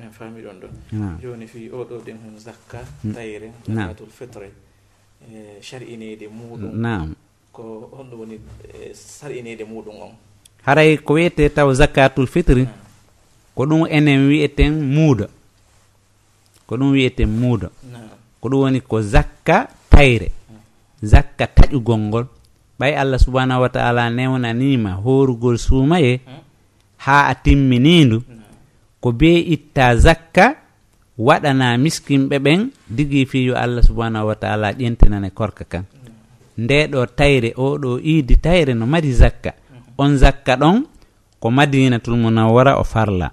min faami ɗon ɗon joni fi oɗo ɗen hon zakka tayre zakatul fitre sar'inede muɗum. Nam ko honɗum woni e sar'inede muɗum on. Haray ko wiyete taw zakatul fitre ko ɗum enen wiyeten muuda ko ɗum wiyeten muuda ko ɗum woni ko zakka tayre. Zakka taƴugol ngol. Ɓay allah subahanahu wa taala newnanima horugol suumaye hm. ha a timminindu. ko be itta zakka waɗana miskinɓe ɓen digi fi yo allah subahanahu wa taala ƴentinane korka kan. Nde ɗo tayre oɗo iidi tayre no mari zakka. On zakka ɗon ko madinatul munawwara o farla.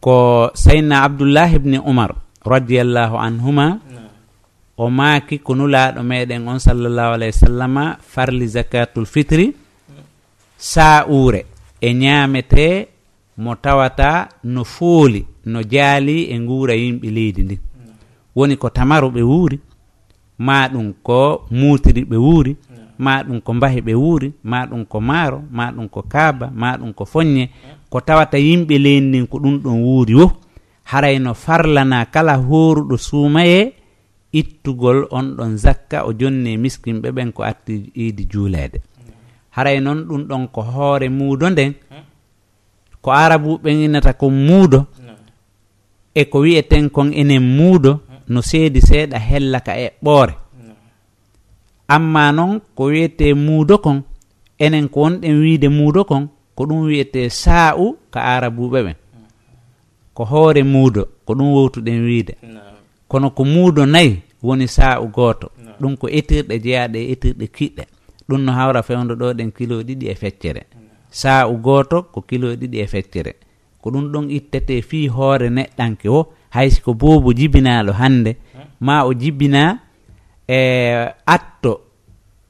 Ko sayna abdoullahi ibni umar radiallahu anhuma o maaki ko nulaaɗo meɗen on sallllahu alayhi wa sallama farli zakatul fitri saa uure e ñaamete mo tawata no fooli no jaali e nguura yimɓe leydi ndin woni ko tamaru ɓe wuuri ma ɗum ko muutiri ɓe wuuri ma ɗum ko mbahi ɓe wuuri ma ɗum ko maaro ma ɗum ko kaaba ma ɗum ko foññe. Ko tawata yimɓe leydi ndin ko ɗum ɗon wuuri wo. Harayno farlana kala hooruɗo suumaye ittugol on ɗon zakka o jonni e miskinɓe ɓen ko atti iidi juuleede haray noon ɗum ɗon ko hoore muudo nden ko arabu ɓen innata ko muudo e ko wiyeten kon enen muudo no seedi seeɗa hellaka e ɓoore. Amma noon ko wiyete muudo kon enen ko wonɗen wiide muudo kon ko ɗum wiyete saa'u ka arabuɓe ɓen ko hoore muudo ko ɗum wowtuɗen wiide. Kono ko muudo nayi woni saa'u gooto. Ɗum ko etirɗe jeyaɗe e etirɗe kiɗɗe. Ɗum no hawra fewndo ɗo ɗen kilo ɗiɗi e feccere. sa'u goto ko kilo ɗiɗi e feccere. Ko ɗum ɗon ittete fi hoore neɗɗanke o haysiko boobo jibinaɗo hannde. Ma o jibina e atto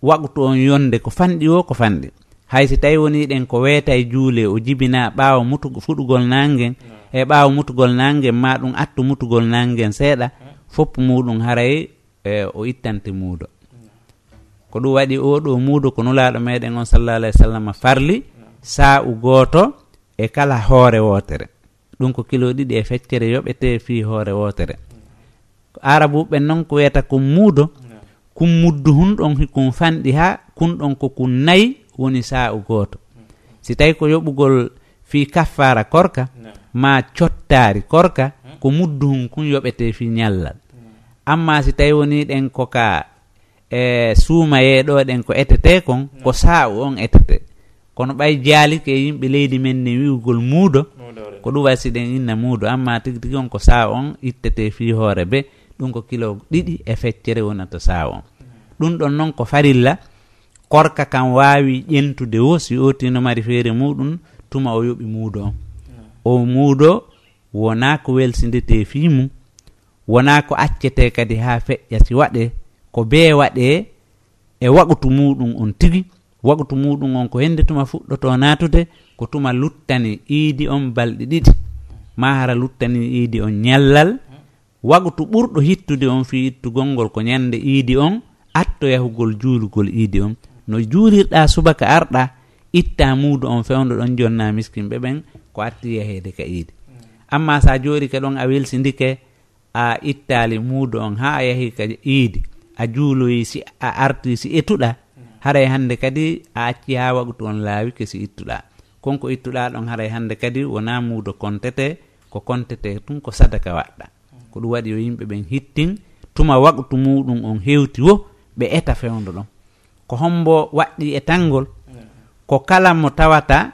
waktu on yonde ko fanɗi o ko fanɗi. Hayso tawi woni ɗen ko weeta e juule o jibina ɓaawa mutugo fuɗugol nangen e ɓaawa mutugol nangen ma ɗum attu mutugol nangen seeɗa foppu muɗum haray e o ittante muudo. Ko ɗum waɗi oɗo muudo ko nulaɗo meɗen on sallallah alih w sallam farli. saa'u gooto e kala hoore wootere. Ɗum ko kilo ɗiɗi e feccere yoɓete fi hoore wootere. Ko arabuɓen noon ko wiyata ko muudo. Kum muddu hunɗon kum fanɗi haa kunɗon ko kun nayi woni saa'u gooto. Si tawi ko yoɓugol fi kaffara korka ma cottaari korka ko muddu hun kun yoɓete fi ñallal. Amma si tawi woni ɗen ko ka e suumayeɗo ɗen ko etete kon ko saa'u on etete. kono ɓay jaalike yimɓe leydi men ne wiwgol muudo ko ɗum wasi ɗen inna muudo. Amma tigi tigi on ko saa on ittete fi hoore be ɗum ko kilo ɗiɗi e feccere wonata saa on. Ɗum ɗon noon ko farilla korka kam waawi ƴentude wo si otino mari feere muɗum tuma o yoɓi muudo. On o muudo wona ko welsindete fi mum wona ko accete kadi ha feƴƴa si waɗe ko bee waɗe e waɓutu muɗum on tigi. waktu muɗum on ko hende tuma fuɗɗoto natude ko tuma luttani iidi on balɗe ɗiɗi. Ma hara luttani iidi on ñallal waktu ɓurɗo hittude on fi ittugol ngol ko ñande iidi on atto yahugol juulugol iidi on. No juulirɗa subaka arɗa itta muudo on fewdo ɗon jonna miskinɓe ɓen ko atti yahede ka iidi. Amma sa joori ka ɗon a welsidike a ittali muudo on ha a yahi ka iidi. A juuloyi si a arti si etuɗa haray hannde kadi a acci ha wagu on laawi kesi ittuɗa. Konko ittuɗa ɗon haray hannde kadi wona muudo kontete ko kontete tun ko sadaka waɗɗa. Ko ɗum waɗi yo yimɓe ɓen hittin tuma waktu muɗum on hewti wo ɓe eta fewdo ɗon. Ko hombo waɗɗi e tangol ko kala mo tawata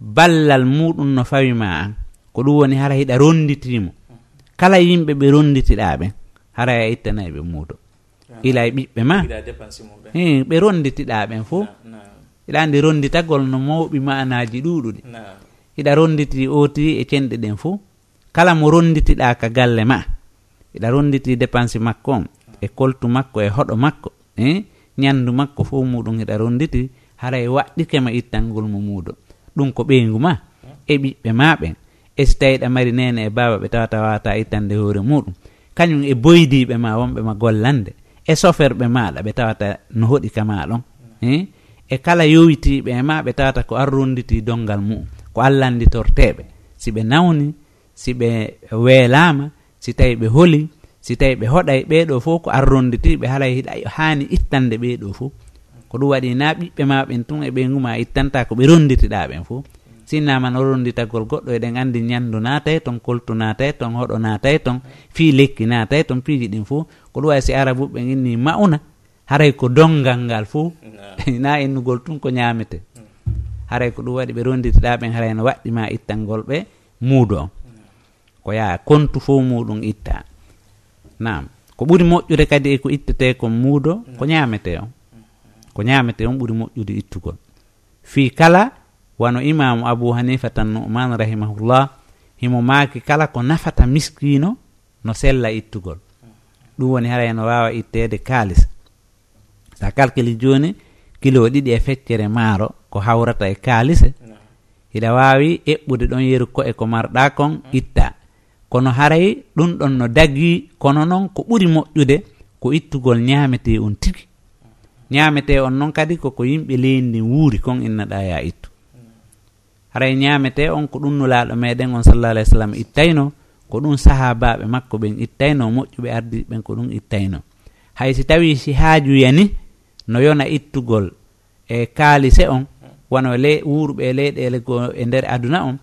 ballal muɗum no fawima an. Ko ɗum woni hara hiɗa ronditimo kala yimɓe ɓe ronditiɗa ɓen hara a ittanayi ɓe muudo ila e ɓiɓɓe ma ɓe ronditiɗa ɓen fo iɗa andi ronditagol no mawɓi manaji ɗuɗuɗi iɗa ronditi oti e cenɗe ɗen fo kala mo ronditiɗa ka galle ma? Iɗa ronditi dépense makko on e koltu makko e hoɗo makko e ñandu makko fo muɗum hiɗa ronditi hara e waɗɗikema ittangol mo muuɗo ɗum ko ɓeygu ma? E ɓiɓɓe ma ɓen e so tawi ɗa mari nene e baba ɓe tawata wawata ittande hoore muɗum. Kañum e boydiɓe ma wonɓe ma gollande. e soferɓe maɗa ɓe tawata no hoɗi kama ɗon e e kala yowitiɓe e ma ɓe tawata ko arronditi dongal mum ko allanditorteɓe. Si ɓe nawni si ɓe weelama si tawi ɓe holi si tawi ɓe hoɗay ɓeɗo fof ko arronditiɓe haala hiɗa hani ittande ɓeɗo fof ko ɗum waɗi na ɓiɓɓe ma ɓen tun e ɓe guma ittanta ko ɓe ronditiɗa ɓen fof sinnama no rondi goɗɗo eɗen andi ñandu naatay ton koltu naatay ton hoɗo naatay ton fi lekki naatay ton piiji ɗin fuu. Ko ɗum wawi si arabuɓe inni mauna haray ko dongal ngal fuu. Na innugol tun ko ñamete haray ko ɗum waɗi ɓe ronditiɗa ɓen harayno waɗɗima ittangol ɓe muudo on ko yaa kontu fof muɗum itta nam ko ɓuri moƴƴude kadi eko ittete kon muudo ko ñamete on ko ñamete on ɓuri moƴƴude ittugol. Fii kala wano imamu abou hanifa tan numan rahimahullah himo maaki kala ko nafata miskino no sella ittugol. Ɗum woni hara no wawa ittede kaalis. Sa calcule joni kilo ɗiɗi e feccere maaro ko hawrata e kaalise hiɗa wawi eɓɓude ɗon yeru ko e ko marɗa kon itta. Kono haray ɗum ɗon no dagui kono noon ko ɓuri moƴƴude ko ittugol ñamete on tigi. Ñamete on noon kadi koko yimɓe leydi wuuri kon innaɗa ya ittu. haray ñamete on ko ɗum nulaɗo meɗen on sallah alah w sallam ittayno ko ɗum sahabaɓe makko ɓen ittayno moƴƴuɓe ardiɓen ko ɗum ittayno. Hay si tawi si haajuya ni no yona ittugol e kaalise on wono le wuurɓe leyɗele go e nder aduna on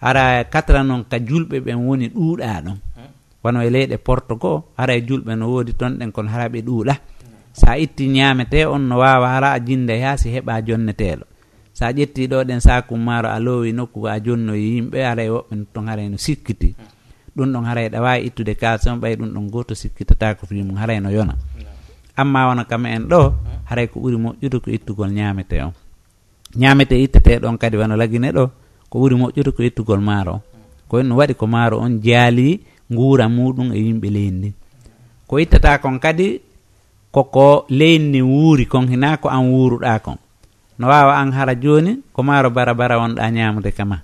hara katra noon ka julɓe ɓen woni ɗuuɗaɗon wono e leyɗe porto goo hara e julɓe no woodi toon ɗen kono hara ɓe ɗuuɗa. Sa itti ñaamete on no wawa hara a jinde haa si heɓa jonneteɗo sa ƴetti ɗo ɗen sakum maaro a loowi nokku a jonnoyi. Yimɓe haray woɓɓe ton haray no sikkiti. Ɗum ɗon haray ɗa wawi ittude kalse on ɓay ɗum ɗon goto sikkitata ko fimum haray no yona. Amma wona kam en ɗo haray ko ɓuuri moƴƴude ko ittugol ñamete on. Ñamete ittete ɗon kadi wano lagine ɗo ko ɓuuri moƴƴude ko ittugol maaro ko en no waɗi ko maaro on jaali nguura muɗum e yimɓe leydi ko ittata kon kadi koko leydi wuuri kon hina ko an wuuruɗa kon. no wawa an hara joni ko maaro bara bara wonɗa ñamude kama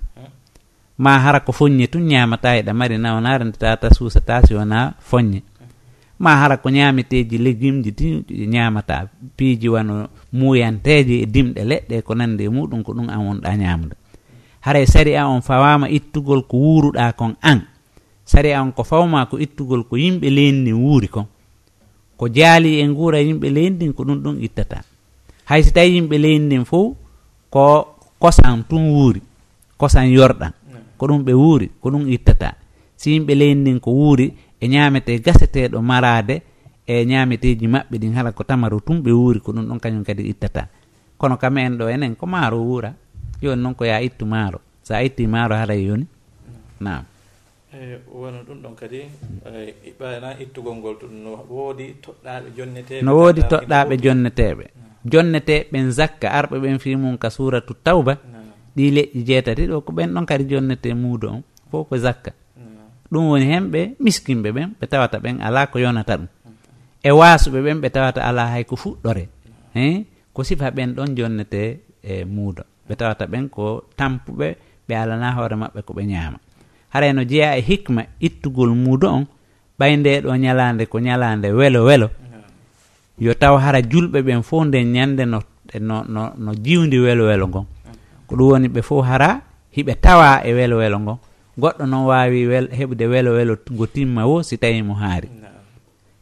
ma. Hara ko foññe tun ñamata eɗa mari nawnare ndetata suusata si wona foññe ma hara ko ñameteji légume ji ti ñamata piiji wano muyanteje e dimɗe leɗɗe ko nande muɗum ko ɗum an wonɗa ñamude haray sari a on fawama ittugol ko wuuruɗa kon an. Sari a on ko fawma ko ittugol ko yimɓe leydi wuuri kon. Ko jaali e guura yimɓe leydi ko ɗum ɗum ittata. hay so tawi yimɓe leydi ndin fof ko kosan tun wuuri kosan yorɗan ko ɗum ɓe wuuri ko ɗum ittata. Si yimɓe leydi ndin ko wuuri e ñaamete gaseteɗo marade e ñaameteji maɓɓe ɗin hala ko tamaru tun ɓe wuuri ko ɗum ɗon kañum kadi ittata. Kono kam en ɗo enen ko maaro wuura joni noon ko ya ittu maaro. Sa itti maaro haray yoni? Nam Eh, wona ɗum ɗon kadi eh, ɓana ittugol ngol to no woodi toɗɗaɓe jonneteɓe no woodi toɗɗaɓe jonneteɓe ah. jonneteɓen zakka arɓe ɓen fi mum ka suratu tawba. Ah. Ɗi leƴƴi jeetati ɗo ko ɓen ɗon kadi jonnete muudo on fof ko zakka. Ah. Ɗum woni hen ɓe miskinɓe ɓen ɓe tawata ɓen ala ko yonata ɗum. E wasuɓe ɓen ɓe tawata ala hay ko fuɗɗore. E ko sifa ɓen ɗon jonnete e muudo. Ɓe tawata ɓen ko tampuɓe ɓe alana hoore maɓɓe ko ɓe ñaama harayno jeeya e hikma ittugol muudo on ɓaynde ɗo ñalande ko ñalande welo welo. Yo taw hara julɓe ɓen fof nden ñande no no no, no jiwdi welo welo ngon. Ko ɗum woni ɓe fof hara hiɓe tawa e welo welo ngon. Goɗɗo noon wawi wel, heɓde welo welo ngo timma wo si tawi mo haari.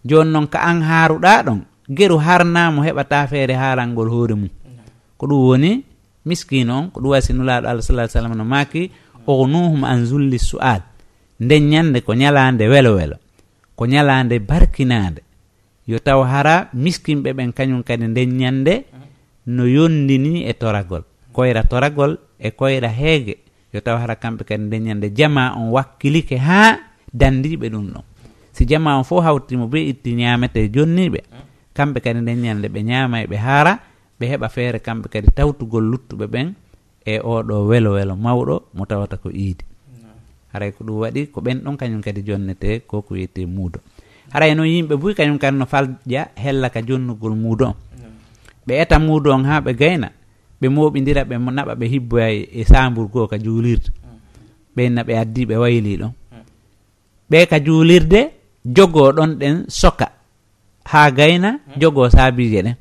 Joni noon ka an haaruɗa ɗon geru harnamo heɓata feere haalangol hoore mum. Ko ɗum woni miskino on ko ɗum wasi nulaɗo allah salah sallam no maki ognuhum an zulli su'al nden ñande ko ñalande welo welo ko ñalande barkinaande. Yo taw hara miskinɓe ɓen kañum kadi nden ñande no yondini e toragol. Koyra toragol e koyra heege. Yo taw hara kamɓe kadi nden ñande jama on wakkilike ha dandiɓe ɗum ɗon si jama on fof hawtimo be itti ñamete jonniɓe kamɓe kadi nden ñande ɓe ñama e ɓe haara ɓe heɓa feere kamɓe kadi tawtugol luttuɓe ɓen e oɗo welo welo mawɗo mo tawata ko iidi. Haray ko ɗum waɗi ko ɓen ɗon kañum kadi jonnete ko ko wiyete muudo. Haray noon yimɓe buy kañum kadi no falja hella ka jonnugol muudo on ɓe eta muudo on ha ɓe gayna ɓe moɓidira ɓe naɓa ɓe hibboya e, e sambour goo ka juulirde. Ɓenna ɓe addi ɓe wayli ɗon. Ɓe ka juulirde jogo ɗon ɗen soka. Ha gayna jogo saabije ɗen.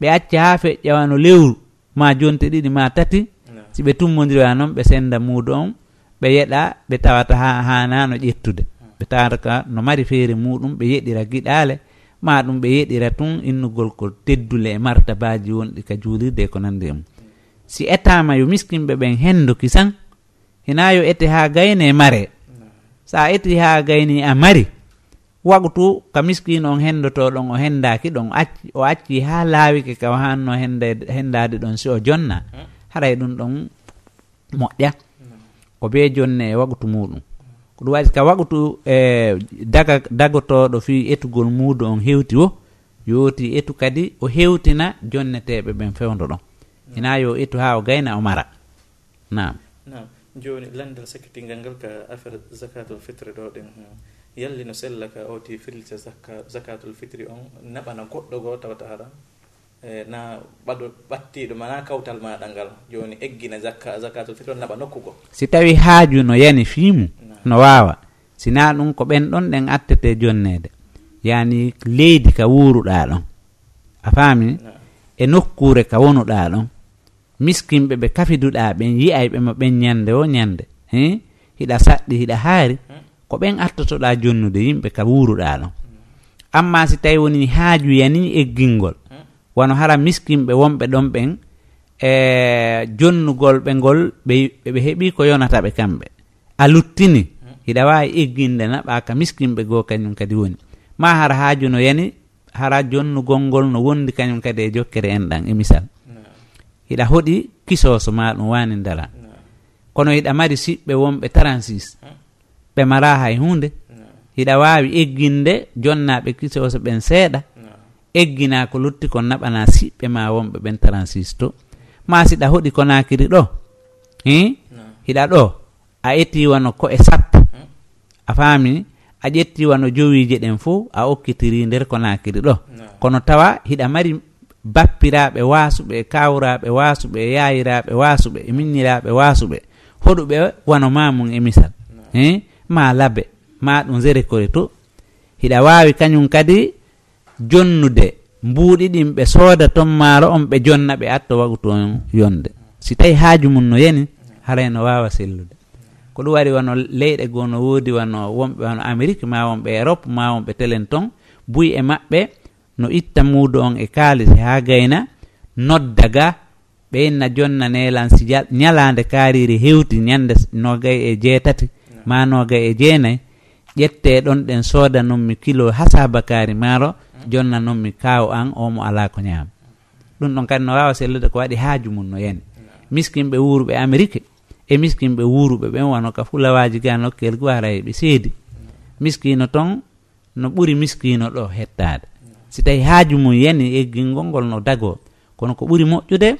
Ɓe acca ha feƴƴawano lewru ma jonte ɗiɗi ma tati si ɓe tummodiriwa noon ɓe senda muɗum ɓe yeɗa ɓe tawata ha hanano ƴettude. Ɓe tawata ka no mari feere muɗum ɓe yeɗira giɗale ma ɗum ɓe yeɗira tun innugol ko teddule e martabaji wonɗi ka juulirde ko nandi e mum. Si etama yo miskinɓe ɓen hendo kisan hina yo ete ha gayne e mare. Sa eti ha gayni a mari wagtu ka miskino on hendoto ɗon o hendaki ɗon o acci ha laawike ka hanno henda hendade ɗon si o jonna. mm. haray ɗum ɗon moƴƴa. Ko be jonne wagutu muɗum. Ko ɗum waɗi ka wagutu e daga dagotoɗo fi etugol muudu on hewti o yowti etu kadi o hewtina jonneteɓe ɓen fewdo ɗon. Ina yo etu ha o gayna o mara. Nam nam joni landal sakkitingal ngal ka affaire zakatul fitre ɗo ɗen yalli no sella ka oti firilta zakatul fitri on naɓana goɗɗo goo tawata haɗa Eh, na ɓaɗo ɓattiɗo mana kawtal maɗa ngal joni eggina zakka zakatul fitre on naɓa nokkugo. Si tawi haaju no yani fiimu no wawa sina ɗum ko ɓen ɗon ɗen attete jonnede yani leydi ka wuruɗa ɗon. A faami e nokkure ka wonuɗa ɗon. Miskinɓe ɓe kafiduɗa ɓen yi'ayɓe ma ɓen ñande o ñande hi hiɗa saɗɗi hiɗa haari. Hmm. Ko ɓen attotoɗa jonnude yimɓe ka wuruɗa ɗon. Amma si tawi woni haaju yani egguingol wono hara miskinɓe wonɓe ɗon ɓen e jonnugol ɓe ngol ɓeɓe heeɓi ko yonata ɓe kamɓe. A luttini. Hiɗa wawi egginde naɓa ka miskinɓe goo kañum kadi woni. Ma hara haaju no yani hara jonnugol ngol no wondi kañum kadi e jokkere en ɗan e misal. Hiɗa hoɗi kisoso ma ɗum wani ndara kono hiɗa mari siɓɓe wonɓe 36 ɓe mara hay e hunde. Hiɗa wawi egginde jonnaɓe kisoso ɓen seeɗa. eggina ko lutti kon naɓana siɓɓe ma wonɓe ɓen transis to ma siɗa hoɗi konakiri ɗo? Hi hiɗa ɗo? A ettiwano ko e sappo hmm? a faami? A ƴettiwano jowiije ɗen fo a okkitiri nder konakiri ɗo? Kono tawa hiɗa mari bappiraɓe wasuɓe e kawraɓe wasuɓe e yayiraɓe wasuɓe e minniraɓe wasuɓe hoɗuɓe wano mamum e misal e ma labe. Ma ɗum zere kore to. Hiɗa wawi kañum kadi jonnude. Mbuuɗi ɗin ɓe sooda ton maaro on ɓe jonna ɓe atto wagu toon yonde si tawi haaju mum no yani haray no waawa sellude. Ko ɗum waɗi wano leyɗe goo no woodi wano wonɓe wano amérique ma wonɓe europe ma wonɓe telen ton buyi e maɓɓe no itta muudo on e kaalis haa gayna nodda ga ɓeynna jonna nelan si ñalande kaariri hewti ñande nogay e jeetati ma nogay e jeenayi. Ƴette ɗon ɗen sooda non mi kilo hasabakari maaro jonnan noon mi kaw an omo ala ko ñaam. Ɗum ɗon kadi no wawa sellude ko waɗi haaju mum no yani miskinɓe wuuruɓe amérique e miskinɓe wuuruɓe ɓen wano ka fulawaji ga nokkel go ɓe seedi. Miskino ton no ɓuri miskino ɗo hettade si tawi haaju mum yani eggingol ngol no dago kono ko ɓuri moƴƴude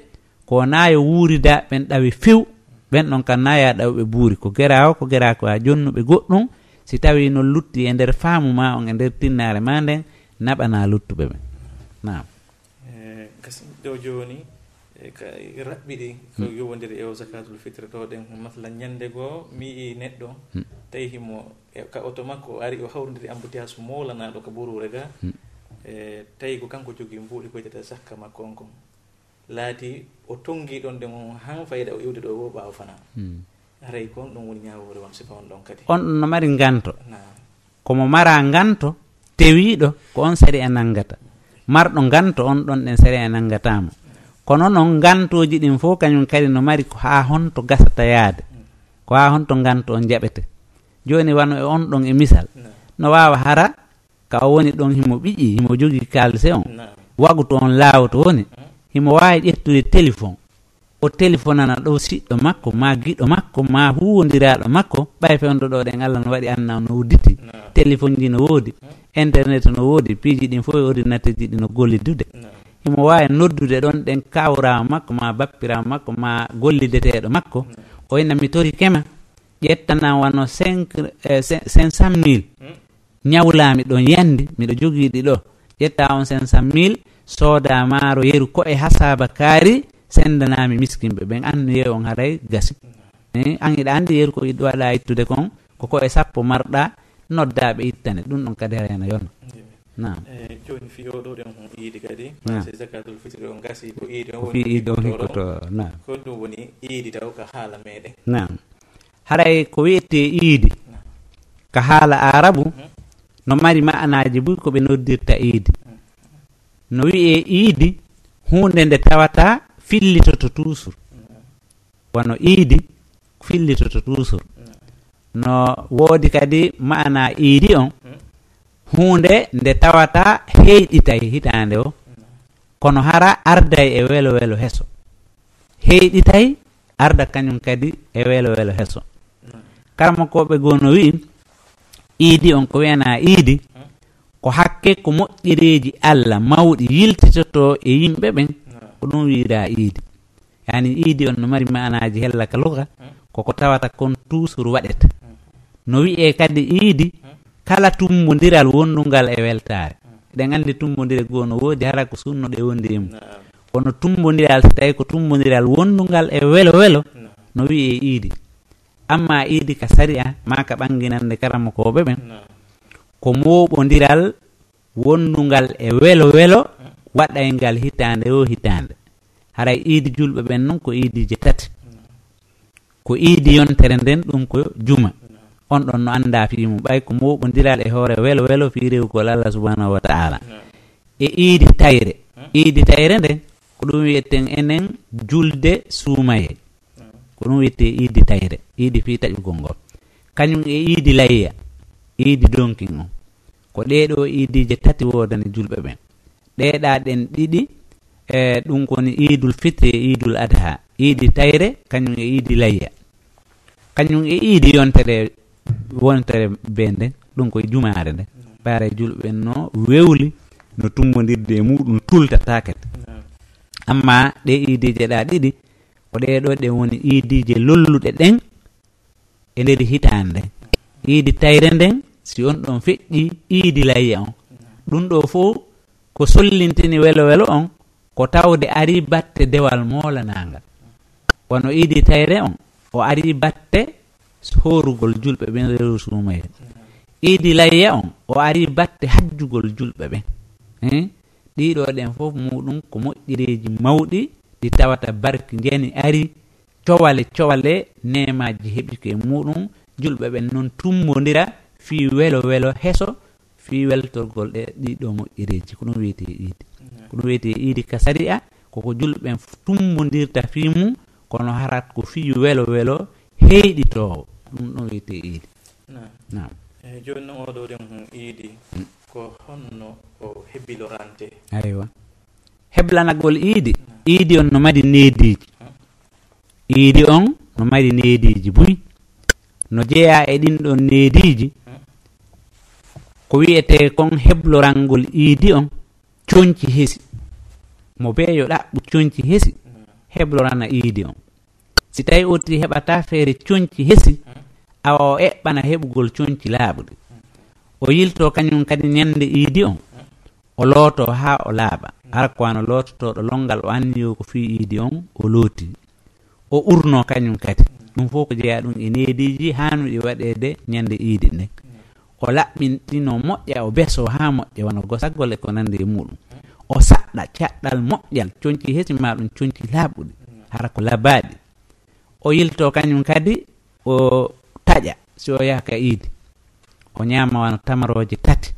ko nayo wuurida ɓen ɗawi few ɓen ɗon kam naya ɗawɓe buuri. Ko gera o ko gera ko ha jonnuɓe goɗɗum si tawi no lutti e nder faamu ma on e nder tinnare ma nden naɓana luttuɓe ɓe nam eh, ɗo joni e raɓɓiɗi ko mm. yowodiri e o zakatul fitre ɗo ɗen masalan ñande goo mi yi neɗɗo mm. tawi himo e ka oto makko ari o hawrodiri embouteillage molanaɗo ko ɓurure ga mm. e tawi ko kanko jogui mbuuɗi koytata e sakka makko on kon. Laati o tongi ɗon ɗen on han fayida o iwde ɗo wo ɓaawa fana. Haray kon ɗum woni ñawore won sifa on ɗon kadi. On ɗum no mari nganto. Komo mara nganto tewiɗo ko on sari e nanggata marɗo nganto on ɗon ɗen sari e nanggatamo kono noon gantoji ɗin fof kañum kadi no mari ko ha honto gasata yaade. Ko ha honto ganto on jaɓete. Joni wano e on ɗon e misal. No wawa hara ka o woni ɗon himo ɓiƴi himo jogui kalise on. Wagu to on laawa woni himo wawi ƴettude téléphone. o téléphonana ɗo siɗɗo makko ma giɗo makko ma huwodiraɗo makko ɓay fewndo ɗo ɗen allah no waɗi anna no udditi téléphone ji no woodi internet no woodi piiji ɗin fof e ordinateur ji ɗi no gollidude. Himo wawi noddude ɗon ɗen kawrama makko ma bappirama makko ma gollideteɗo makko. O wayna mi tori kema ƴettana wano cinq eh, cinq cent mille. Ñawlami ɗon yandi miɗo jogiɗi ɗo. Ƴetta on cinq cent mille sooda maaro yeru ko e hasaba kaari sendanami miskinɓe ɓen anno yeeyi on haray gasi. Eh, an iɗa andi yeru ko iɗo waɗa ittude kon koko e sappo marɗa noddaɓe ittane. Ɗum ɗon kadi harena yona. Nam eh, joni fi oɗo ɗen on iidi kadi. Se zakatul fitri on gasi ko iidi on woni iidi on hikkoto. nam ko ɗum woni iidi taw ka haala meɗen nam haray ko wiyete iidi ka haala arabu hmm. no mari ma'anaji boy koɓe noddirta iidi hmm. no wiye iidi hunde nde tawata fillitoto toujours. Wono iidi fillitoto toujours. No woodi kadi maana iidi on hunde nde tawata heyɗitay hitande o kono hara arday e welo welo heso. Heyɗitay arda kañum kadi e welo welo heso. Karma koɓe goo no wi'i iidi on ko wiyana iidi ko hakke ko moƴƴereeji allah mawɗi yiltitoto e yimɓe ɓen ko ɗum wiyira iidi yani iidi on no mari manaji hella ka luga koko tawata kon toujours waɗeta no wi'e kadi iidi kala tummodiral wondungal e weltare eɗen andi tummodire goo no woodi hara ko sunnoɗe wondi e mum. Kono tummodiral so tawi ko tummodiral wondungal e welo welo no wiye iidi. Amma iidi ka sari a ma ka ɓanginande karama koɓe ɓen ko moɓodiral wondungal e welo welo waɗayngal hitande o hitande haray iidi julɓe ɓen noon ko iidije tati. Ko iidi yontere nden ɗum ko juma. On ɗon no annda fimum ɓay ko moɓodiral e hoore welo welo fi rewgol allah subahanahu wa taala. E iidi tayre. Iidi tayre nden ko ɗum wiyeten enen julde suumaye. Ko ɗum wiyete iidi tayre. Iidi fi taƴugol ngol. Kañum e iidi layya iidi donkin on ko ɗeɗo iidije tati wodani julɓe ɓen ɗeɗa ɗen ɗiɗi e ɗum koni idul fitre e idul adha. Iidi tayre kañum e iidi layya. Kañum e iidi yontere wontere be nden ɗum koye jumaare nde. Ɓaare julɓe no wewli no tummodirde e muɗum tultatakete amma ɗe iidije ɗa ɗiɗi ko ɗeɗo ɗe woni iidije lolluɗe ɗen e nder hitande nden iidi tayre nden si on ɗon feƴƴi iidi layya on. Ɗum ɗo fo ko sollintini welo welo on ko tawde ari batte dewal moolanangal wono iidi tayre on o ari batte horugol julɓe ɓen rewu suuma iidi layya on o ari batte hajjugol julɓe ɓen ɗiɗo ɗen fof muɗum ko moƴƴireji mawɗi ɗi tawata barki ndiyani ari cowale cowale nemaji heɓike muɗum julɓe ɓen noon tummodira fii welo welo heso fi weltorgol ɗe ɗiɗo moƴƴereji. Ko ɗum wiyete iidi ko ɗum wiyete iidi ka sari a koko julɓen tummodirta fi mum kono harat ko fiyu welo welo heyɗitowo ɗum ɗon wiyete iidi nam eyi eh, joni noon oɗo ɗen iidi mm. ko honno o hebbilorante? Aywa. Heblanagol iidi iidi on no mari neediji iidi on no mari neediji buy. No jeeya e ɗin ɗon neediji ko wiyete kon heblorangol iidi on coñci hesi. Mo beeyoɗa coñci hesi heblorana iidi on. Si tawi oti heɓata feere coñci hesi awa o eɓɓana heɓugol coñci laaɓuɗe o yilto kañum kadi ñande iidi on o looto ha o laaɓa. Ara ko wano loototoɗo longal o anniyo ko fi iidi on o looti. O urno kañum kadi. Ɗum fof ko jeeya ɗum e neediji hanuɗi e waɗede ñande iidi nden o laɓɓintino moƴƴa o beso ha moƴƴa wano gosagol e ko nandi e muɗum. O saɗɗa caɗɗal moƴƴal coñci hesima ɗum coñci laaɓuɗi hara ko labaɗi o yilto kañum kadi o taƴa si o yaha ka iidi. O ñaama wano tamaroji tati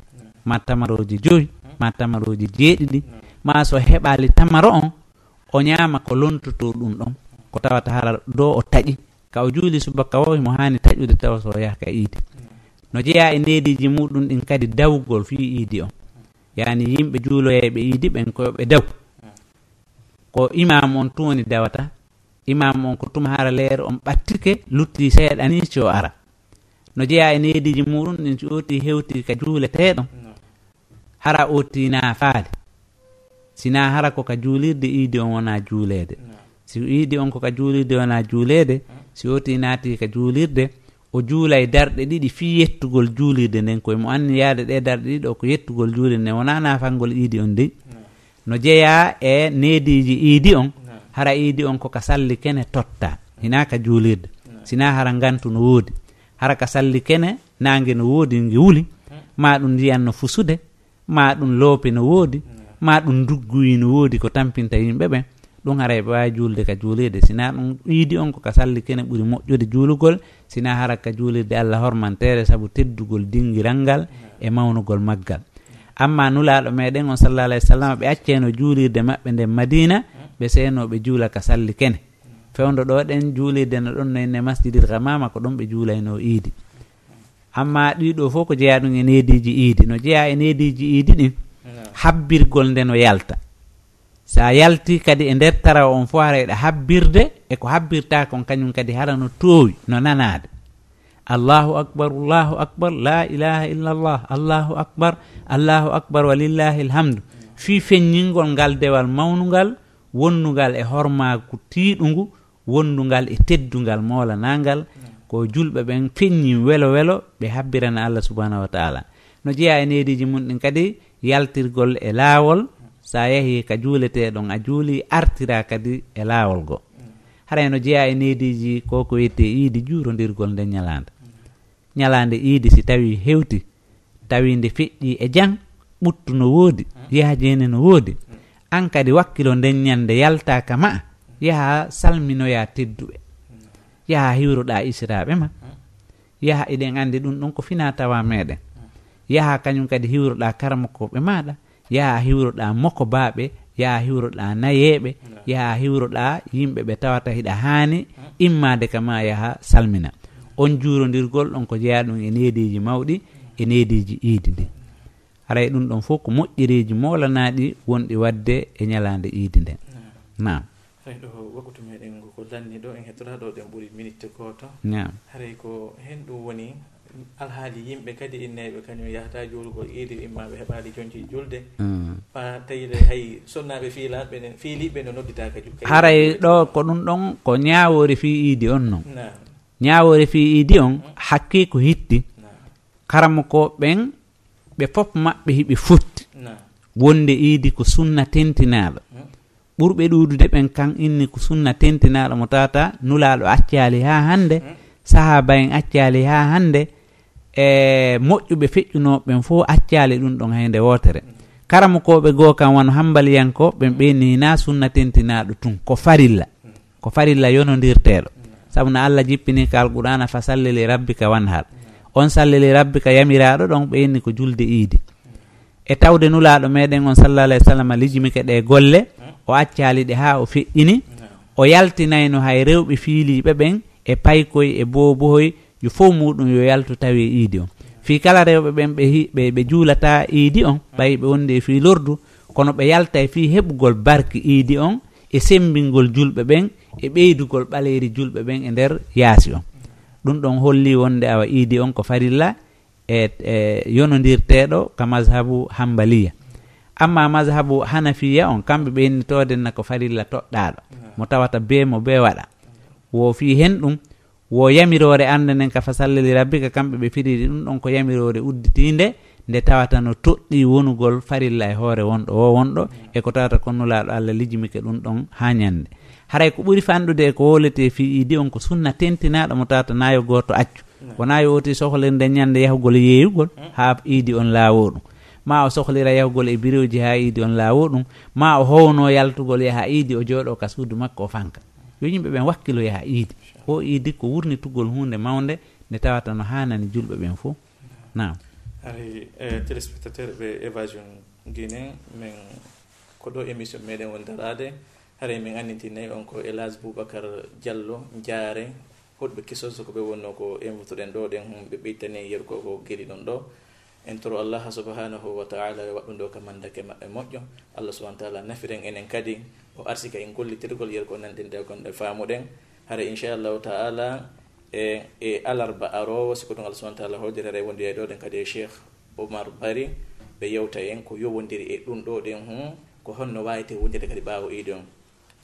ma tamaroji joyi ma tamaroji jeeɗiɗi ma so heɓali tamaro on o ñaama ko lontoto ɗum ɗon. Ko tawata hara do o taƴi ka o juuli subaka wowi mo haani taƴude tawa so yaha ka iidi. no jeeya e nediji muɗum ɗin kadi dawgol fi iidi on. Yani yimɓe juuloyeɓe iidi ɓen koɓe daw. Ko imam on tun dawata imam on ko tuma hara leere on ɓattike lutti seeɗa seeɗani so ara. No jeeya e nediji muɗum ɗin so oti hewti ka juuleteɗon hara otti naafaade sina hara koka juulirde iidi on wona juuleede. Si iidi on koka juulirde wona juuleede si oti naati ka juulirde o juula e darɗe ɗiɗi fi yettugol juulirde nden koye mo anni yaade ɗe darɗe ɗiɗi o ko yettugol juulirde nden. Wona nafalngol iidi on dey no jeeya e neediji iidi on hara iidi on koka salli kene totta hina ka juulirde. Sina hara ngantu no woodi. Hara ka salli kene nangue no woodi nge wuli ma ɗum ndiyan no fusude ma ɗum loope no woodi ma ɗum dugguyi no woodi ko tampinta yimɓe ɓen ɗum haray ɓe wawi julde ka juulirde. Sina ɗum iidi on ko ka salli kene ɓuuri moƴƴude juulugol sina hara ka juulirde allah hormantere saabu teddugol dingiral ngal e mawnugol maggal. Amma nulaɗo meɗen on sallah alah sallam ɓe acceno juulirde maɓɓe nden madina ɓe senoɓe juula ka salli kene. Fewdo ɗo ɗen juulirde no ɗon noenne masjidil hamama ko ɗum ɓe juulayno iidi amma ɗiɗo fof ko jeeya ɗum e nediji iidi no jeeya e nediji iidi ɗin habbirgol nde no yalta. sa yalti kadi e nder taraw on fof hara eɗa habbirde eko habbirta kon kañum kadi hara no toowi no nanade allahu akbar allahu akbar la ilaha illallah allahu akbar allahu akbar walillahi lhamdu fi feññingol ngal dewal mawnugal wonnugal e hormaku tiiɗugu wonndugal e teddungal molanangal ko julɓe ɓen feññi welo welo ɓe habbirana allah subahanahu wa taala. No jeeya e nediji mum ɗin kadi yaltirgol e laawol sa yeehi ka juuleteɗon a juuli artira kadi e laawol ngo. Haray no jeeya e neediji ko ko wiyete iidi juurodirgol nden ñalaande. Ñalaande iidi si tawi hewti tawi nde feƴƴi e jang ɓuttu no woodi yaha jeene no woodi. An kadi wakkilo nden ñande yaltaka ma yaha salminoya tedduɓe. Yaha hiwroɗa isiraɓe ma. Yaha eɗen andi ɗum ɗon ko fina tawa meɗen yaha kañum kadi hiwroɗa karmakoɓe maɗa yaha hiwroɗa mokko baaɓe yaha hiwroɗa nayeɓe yaha hiwroɗa yimɓe ɓe tawata hiɗa haani immade kama yaha salmina. On jurodirgol ɗon ko jeeya ɗum e nediji mawɗi e nediji iidi ndi. Aray ɗum ɗon fof ko moƴƴereji molanaɗi wonɗi wadde e ñalande iidi nden nam haray ɗo wakkutu meɗen ko lanni ɗo en hettoraɗo ɗen ɓuuri minute goto. Nam haray ko hen ɗum woni alhaali yimɓe kadi innayɓe kañum yahata juulugol iidi immaɓe heɓaali jonci julde. Hmm. Fa tawile hay sonnaɓe fiilaɓe ne fiiliɓe no nodditaka ju haray ɗo ko ɗum ɗon ko ñawori fi iidi on noon ñawori fi iidi on hakki ko hitti. Karama ko ɓen ɓe fof maɓɓe hiɓe futti. Wonde iidi ko sunna tentinaɗo hmm. ɓurɓe ɗuudude ɓen kan inni ko sunna tentinaɗo mo tawata nulaɗo accaali ha hannde. Hmm. Sahaaba en accaali ha hannde. e moƴƴuɓe feƴƴunoɓeɓen fof accali ɗum ɗon hayde wotere karama koɓe goo kam wano hambaliyanko ɓen ɓeynina sunna tentinaɗo tun ko farilla ko farilla yonodirteɗo saabu no allah jippini ka alqur'ana fa sallili rabbika wanhar. On sallili rabbika yamiraɗo ɗon ɓeyni ko julde iidi. E tawde nulaɗo meɗen on sallah alah sallam lijimike ɗe golle o accali ɗe ha o feƴƴini o yaltinayno hay rewɓe fiiliɓe ɓen e paykoye e bobohoy yo fof muɗum yo yaltu tawi iidi on. Fi kala rewɓe ɓen ɓe ɓe ɓe juulata iidi on ɓayi ɓe wondi e fi lordu kono ɓe yalta e fi heɓugol barki iidi on e sembingol julɓe ɓen e ɓeydugol ɓaleeri julɓe ɓen e nder yaasi on. Ɗum ɗon holli wonde awa iidi on ko farilla e e yonodirteɗo ka mashabu hambaliya amma mashabu hanafiya on kamɓe ɓeynitodenna ko farilla toɗɗaɗo mo tawata be mo be waɗa. Wo fi hen ɗum wo yamirore anndanen ka fasallili rabbika kamɓe ɓe firiri ɗum ɗon ko yamirore udditinde nde tawata no toɗɗi wonugol farilla e hoore wonɗo o wonɗo e ko tawata konnulaɗo allah lijimike ɗum ɗon ha ñande. Haray ko ɓuuri fanɗude e ko wolete fi idi on ko sunna tentinaɗo mo tawata nayo goto accu. Wona yo oti sohlirde ñande yahugol yeeyugol ha iidi on laawo ɗum. Ma o sohlira yahugol e biroji ha iidi on laawo ɗum ma o howno yaltugol yaha iidi o jooɗo ka suudu makko o fanka. Yo yimɓe ɓen wakkilo yaha iidi. ko idi ko wurnitugol hunde mawde nde tawata no hanani julɓe ɓen fof nam ari e, téléspectateur ɓe évasion guine min ko ɗo émission meɗen won darade haray min annitinayi on ko élage boubacar diallo jaare hoɗɓe kisoso ko ɓe wonno ko invituɗen ɗo ɗen ɓe ɓeytani yeruko ko geɗi ɗon ɗo. En toro allah subhanahu wa taala waɗɗum ɗo ka mandake maɓɓe moƴƴo. Allah subahana taala nafiren enen kadi. O arsika en gollitirgol yer ko nanɗen de gonɗe faamuɗen. hara inchallahu taala e e alarba arowo siko to ngal subahana taala hodirere wondi e ɗo ɗen kadi e cheikh oumar bari ɓe yewta en ko yowodiri e ɗum ɗo ɗen hu ko honno wawite wondire kadi ɓawo iɗi on.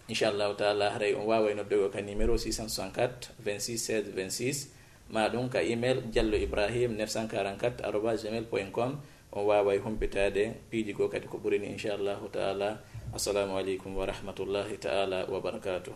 Inchallahu taala haray on wawa noddogo ka numéro 664 26 16 26 ma ɗum ka email diallo ibrahim 944 arobas gmail point com on wawa humpitade piiji goo kadi ko ɓurini inchallahu taala. Assalamu aleykum wa rahmatullahi taala wa barakatuh